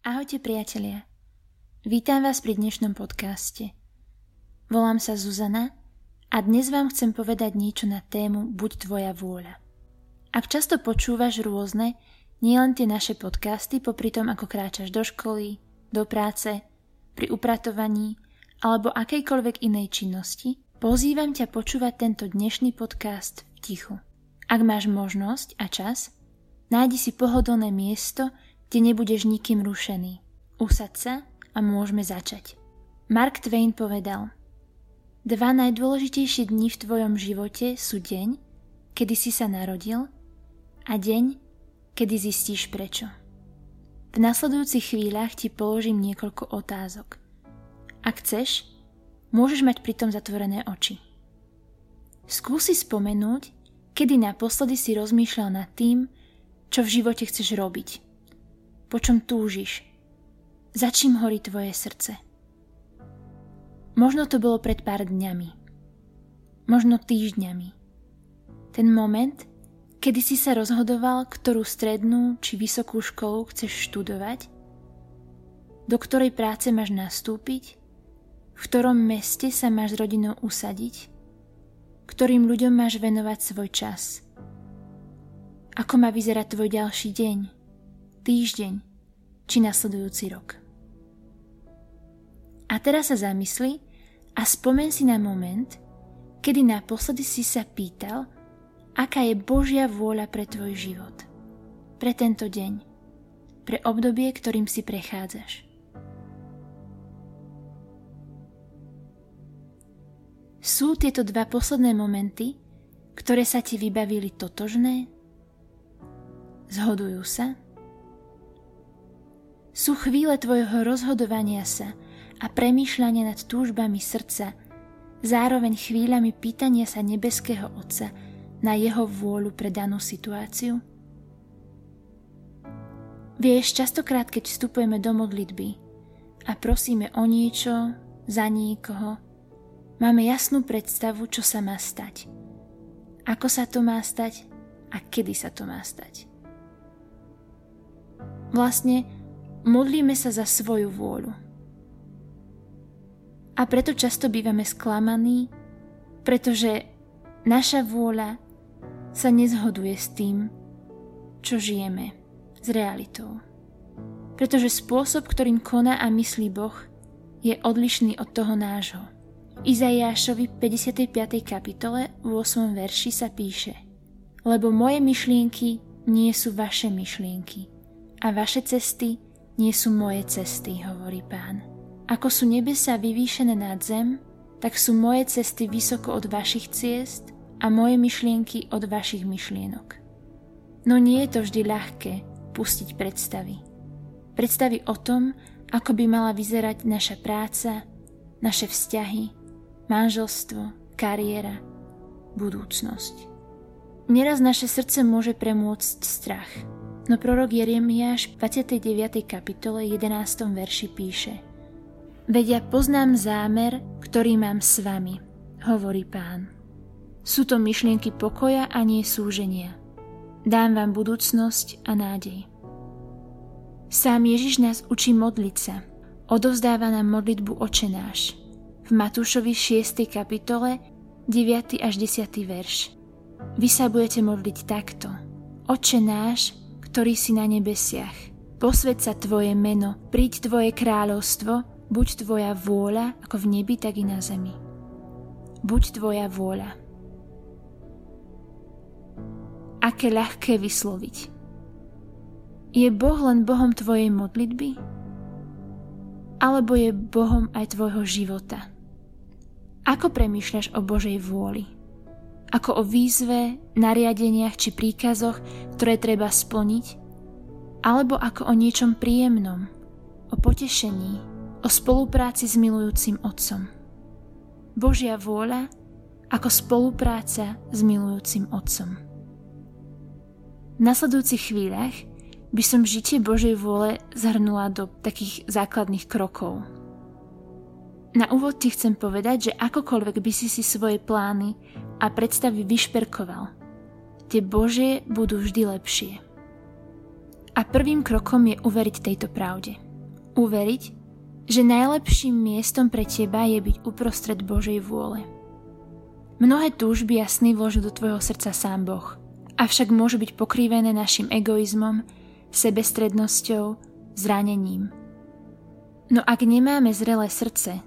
Ahojte priatelia. Vítam vás pri dnešnom podcaste. Volám sa Zuzana a dnes vám chcem povedať niečo na tému Buď tvoja vôľa. Ak často počúvaš rôzne, nielen tie naše podcasty, popri tom ako kráčaš do školy, do práce, pri upratovaní alebo akejkoľvek inej činnosti, pozývam ťa počúvať tento dnešný podcast v tichu. Ak máš možnosť a čas, nájdi si pohodlné miesto, kde nebudeš nikým rušený. Usad sa a môžeme začať. Mark Twain povedal Dva najdôležitejšie dni v tvojom živote sú deň, kedy si sa narodil a deň, kedy zistíš prečo. V nasledujúcich chvíľach ti položím niekoľko otázok. Ak chceš, môžeš mať pritom zatvorené oči. Skúsi spomenúť, kedy naposledy si rozmýšľal nad tým, čo v živote chceš robiť – po čom túžiš, za čím horí tvoje srdce. Možno to bolo pred pár dňami, možno týždňami. Ten moment, kedy si sa rozhodoval, ktorú strednú či vysokú školu chceš študovať, do ktorej práce máš nastúpiť, v ktorom meste sa máš s rodinou usadiť, ktorým ľuďom máš venovať svoj čas. Ako má vyzerať tvoj ďalší deň? Týždeň či nasledujúci rok. A teraz sa zamysli a spomen si na moment, kedy naposledy si sa pýtal, aká je Božia vôľa pre tvoj život, pre tento deň, pre obdobie, ktorým si prechádzaš. Sú tieto dva posledné momenty, ktoré sa ti vybavili totožné? Zhodujú sa? Sú chvíle tvojho rozhodovania sa a premýšľania nad túžbami srdca, zároveň chvíľami pýtania sa nebeského Otca na jeho vôľu pre danú situáciu? Vieš, častokrát, keď vstupujeme do modlitby a prosíme o niečo, za niekoho, máme jasnú predstavu, čo sa má stať. Ako sa to má stať a kedy sa to má stať. Vlastne modlíme sa za svoju vôľu. A preto často bývame sklamaní, pretože naša vôľa sa nezhoduje s tým, čo žijeme, s realitou. Pretože spôsob, ktorým koná a myslí Boh, je odlišný od toho nášho. Izajášovi 55. kapitole v 8. verši sa píše Lebo moje myšlienky nie sú vaše myšlienky a vaše cesty nie sú moje cesty, hovorí pán. Ako sú nebesa vyvýšené nad zem, tak sú moje cesty vysoko od vašich ciest a moje myšlienky od vašich myšlienok. No nie je to vždy ľahké pustiť predstavy. Predstavy o tom, ako by mala vyzerať naša práca, naše vzťahy, manželstvo, kariéra, budúcnosť. Neraz naše srdce môže premôcť strach – No prorok Jeremiáš v 29. kapitole 11. verši píše Veď ja poznám zámer, ktorý mám s vami, hovorí pán. Sú to myšlienky pokoja a nie súženia. Dám vám budúcnosť a nádej. Sám Ježiš nás učí modliť sa. Odovzdáva nám modlitbu očenáš. V Matúšovi 6. kapitole 9. až 10. verš. Vy sa budete modliť takto. Oče náš, ktorý si na nebesiach. Posved sa Tvoje meno, príď Tvoje kráľovstvo, buď Tvoja vôľa, ako v nebi, tak i na zemi. Buď Tvoja vôľa. Aké ľahké vysloviť. Je Boh len Bohom Tvojej modlitby? Alebo je Bohom aj Tvojho života? Ako premýšľaš o Božej vôli? Ako o výzve, nariadeniach či príkazoch, ktoré treba splniť, alebo ako o niečom príjemnom, o potešení, o spolupráci s milujúcim Otcom. Božia vôľa ako spolupráca s milujúcim Otcom. V nasledujúcich chvíľach by som žitie Božej vôle zhrnula do takých základných krokov. Na úvod ti chcem povedať, že akokoľvek by si si svoje plány a predstavy vyšperkoval. Tie Božie budú vždy lepšie. A prvým krokom je uveriť tejto pravde. Uveriť, že najlepším miestom pre teba je byť uprostred Božej vôle. Mnohé túžby a sny vložil do tvojho srdca sám Boh, avšak môžu byť pokrývené našim egoizmom, sebestrednosťou, zranením. No ak nemáme zrelé srdce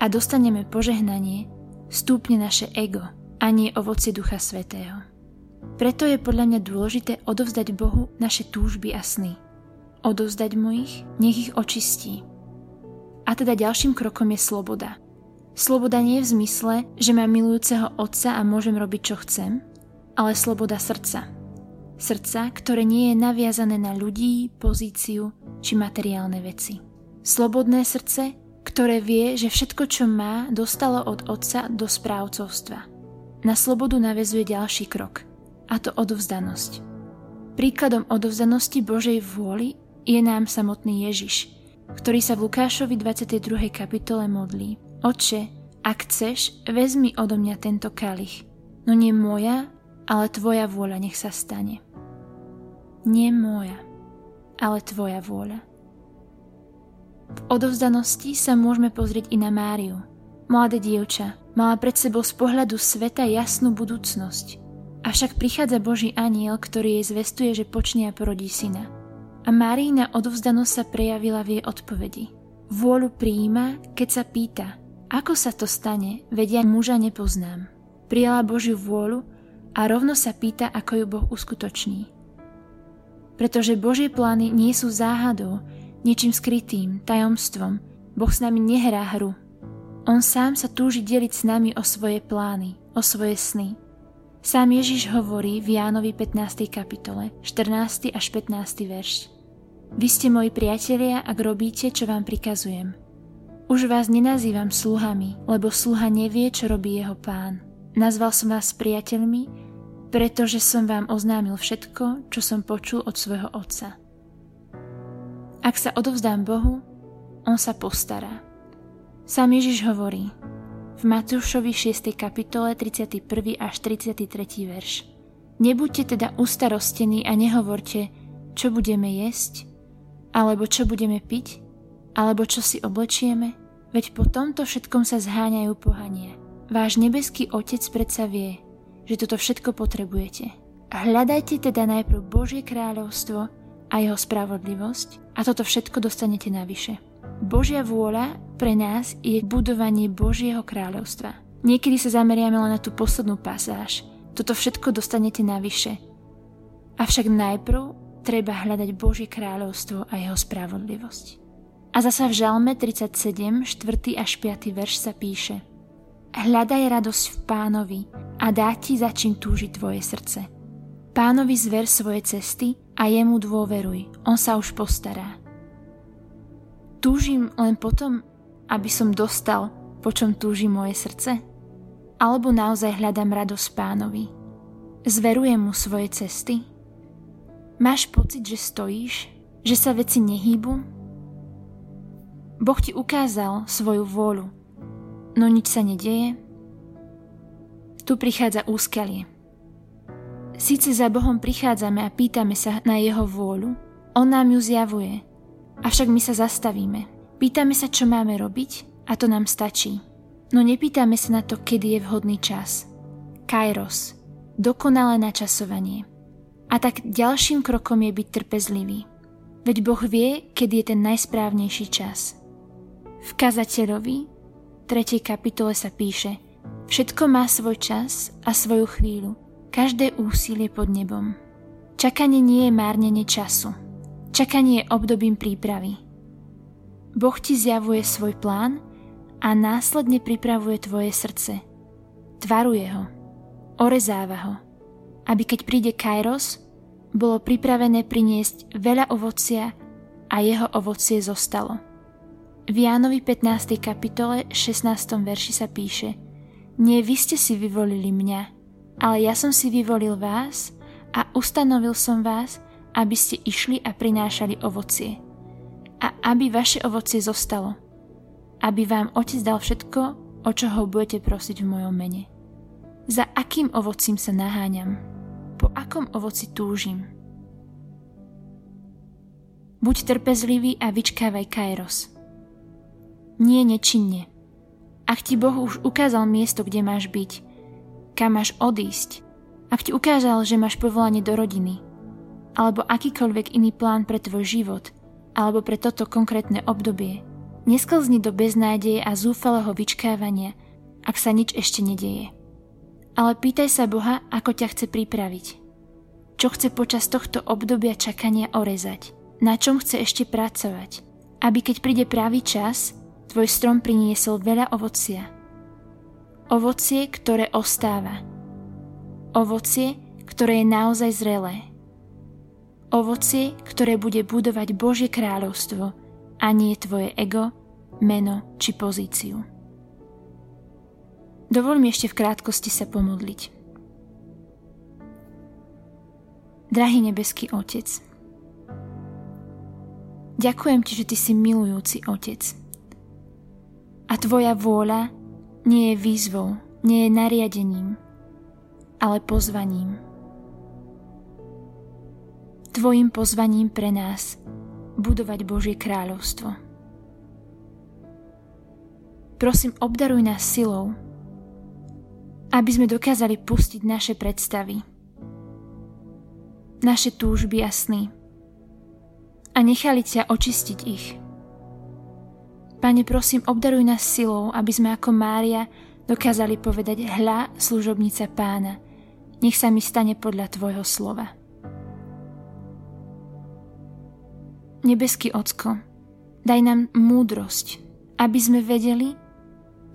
a dostaneme požehnanie, stúpne naše ego a nie ovocie Ducha Svetého. Preto je podľa mňa dôležité odovzdať Bohu naše túžby a sny. Odovzdať mu ich, nech ich očistí. A teda ďalším krokom je sloboda. Sloboda nie je v zmysle, že mám milujúceho otca a môžem robiť, čo chcem, ale sloboda srdca. Srdca, ktoré nie je naviazané na ľudí, pozíciu či materiálne veci. Slobodné srdce, ktoré vie, že všetko, čo má, dostalo od otca do správcovstva. Na slobodu navezuje ďalší krok – a to odovzdanosť. Príkladom odovzdanosti Božej vôli je nám samotný Ježiš, ktorý sa v Lukášovi 22. kapitole modlí. Oče, ak chceš, vezmi odo mňa tento kalich, no nie moja, ale tvoja vôľa nech sa stane. Nie moja, ale tvoja vôľa. V odovzdanosti sa môžeme pozrieť i na Máriu. Mladé dievča mala pred sebou z pohľadu sveta jasnú budúcnosť – Avšak prichádza Boží aniel, ktorý jej zvestuje, že počne a porodí syna. A Márína odovzdanosť sa prejavila v jej odpovedi. Vôľu prijíma, keď sa pýta, ako sa to stane, vedia muža nepoznám. Prijala Božiu vôľu a rovno sa pýta, ako ju Boh uskutoční. Pretože Božie plány nie sú záhadou, niečím skrytým, tajomstvom. Boh s nami nehrá hru. On sám sa túži deliť s nami o svoje plány, o svoje sny, Sám Ježiš hovorí v Jánovi 15. kapitole, 14. až 15. verš. Vy ste moji priatelia, ak robíte, čo vám prikazujem. Už vás nenazývam sluhami, lebo sluha nevie, čo robí jeho pán. Nazval som vás priateľmi, pretože som vám oznámil všetko, čo som počul od svojho otca. Ak sa odovzdám Bohu, on sa postará. Sám Ježiš hovorí, v Matúšovi 6. kapitole 31. až 33. verš. Nebuďte teda ustarostení a nehovorte, čo budeme jesť, alebo čo budeme piť, alebo čo si oblečieme, veď po tomto všetkom sa zháňajú pohanie. Váš nebeský Otec predsa vie, že toto všetko potrebujete. Hľadajte teda najprv Božie kráľovstvo a jeho spravodlivosť a toto všetko dostanete navyše. Božia vôľa pre nás je budovanie Božieho kráľovstva. Niekedy sa zameriame len na tú poslednú pasáž. Toto všetko dostanete navyše. Avšak najprv treba hľadať Božie kráľovstvo a jeho spravodlivosť. A zasa v Žalme 37, 4. až 5. verš sa píše Hľadaj radosť v pánovi a dá ti za čím túži tvoje srdce. Pánovi zver svoje cesty a jemu dôveruj, on sa už postará. Túžim len potom, aby som dostal, po čom túži moje srdce? Alebo naozaj hľadám radosť pánovi? Zverujem mu svoje cesty? Máš pocit, že stojíš? Že sa veci nehýbu? Boh ti ukázal svoju vôľu, no nič sa nedieje? Tu prichádza úskalie. Síce za Bohom prichádzame a pýtame sa na Jeho vôľu, On nám ju zjavuje – Avšak my sa zastavíme. Pýtame sa, čo máme robiť a to nám stačí. No nepýtame sa na to, kedy je vhodný čas. Kairos. Dokonalé načasovanie. A tak ďalším krokom je byť trpezlivý. Veď Boh vie, kedy je ten najsprávnejší čas. V kazateľovi 3. kapitole sa píše Všetko má svoj čas a svoju chvíľu, každé úsilie pod nebom. Čakanie nie je márnenie času – Čakanie je obdobím prípravy. Boh ti zjavuje svoj plán a následne pripravuje tvoje srdce. Tvaruje ho, orezáva ho, aby keď príde Kairos, bolo pripravené priniesť veľa ovocia a jeho ovocie zostalo. V Jánovi 15. kapitole 16. verši sa píše Nie vy ste si vyvolili mňa, ale ja som si vyvolil vás a ustanovil som vás, aby ste išli a prinášali ovocie. A aby vaše ovocie zostalo. Aby vám Otec dal všetko, o čo ho budete prosiť v mojom mene. Za akým ovocím sa naháňam? Po akom ovoci túžim? Buď trpezlivý a vyčkávaj Kairos. Nie nečinne. Ak ti Boh už ukázal miesto, kde máš byť, kam máš odísť, ak ti ukázal, že máš povolanie do rodiny, alebo akýkoľvek iný plán pre tvoj život, alebo pre toto konkrétne obdobie, nesklzni do beznádeje a zúfalého vyčkávania, ak sa nič ešte nedieje. Ale pýtaj sa Boha, ako ťa chce pripraviť. Čo chce počas tohto obdobia čakania orezať na čom chce ešte pracovať, aby keď príde pravý čas, tvoj strom priniesol veľa ovocia. Ovocie, ktoré ostáva. Ovocie, ktoré je naozaj zrelé. Ovocie, ktoré bude budovať Božie kráľovstvo a nie tvoje ego, meno či pozíciu. Dovol mi ešte v krátkosti sa pomodliť. Drahý nebeský Otec, Ďakujem ti, že ty si milujúci otec. A tvoja vôľa nie je výzvou, nie je nariadením, ale pozvaním. Tvojim pozvaním pre nás budovať Božie kráľovstvo. Prosím, obdaruj nás silou, aby sme dokázali pustiť naše predstavy, naše túžby a sny a nechali ťa očistiť ich. Pane, prosím, obdaruj nás silou, aby sme ako Mária dokázali povedať hľa služobnica pána, nech sa mi stane podľa Tvojho slova. Nebeský Ocko, daj nám múdrosť, aby sme vedeli,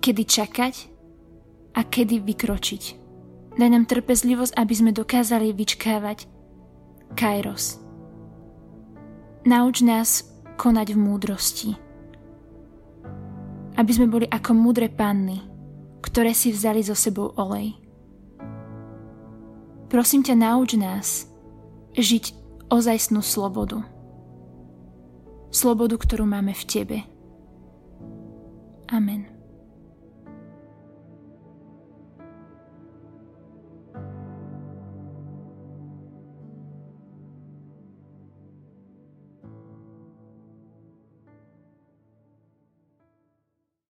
kedy čakať a kedy vykročiť. Daj nám trpezlivosť, aby sme dokázali vyčkávať Kairos, Nauč nás konať v múdrosti. Aby sme boli ako múdre panny, ktoré si vzali so sebou olej. Prosím ťa, nauč nás žiť ozajstnú slobodu. Slobodu, ktorú máme v Tebe. Amen.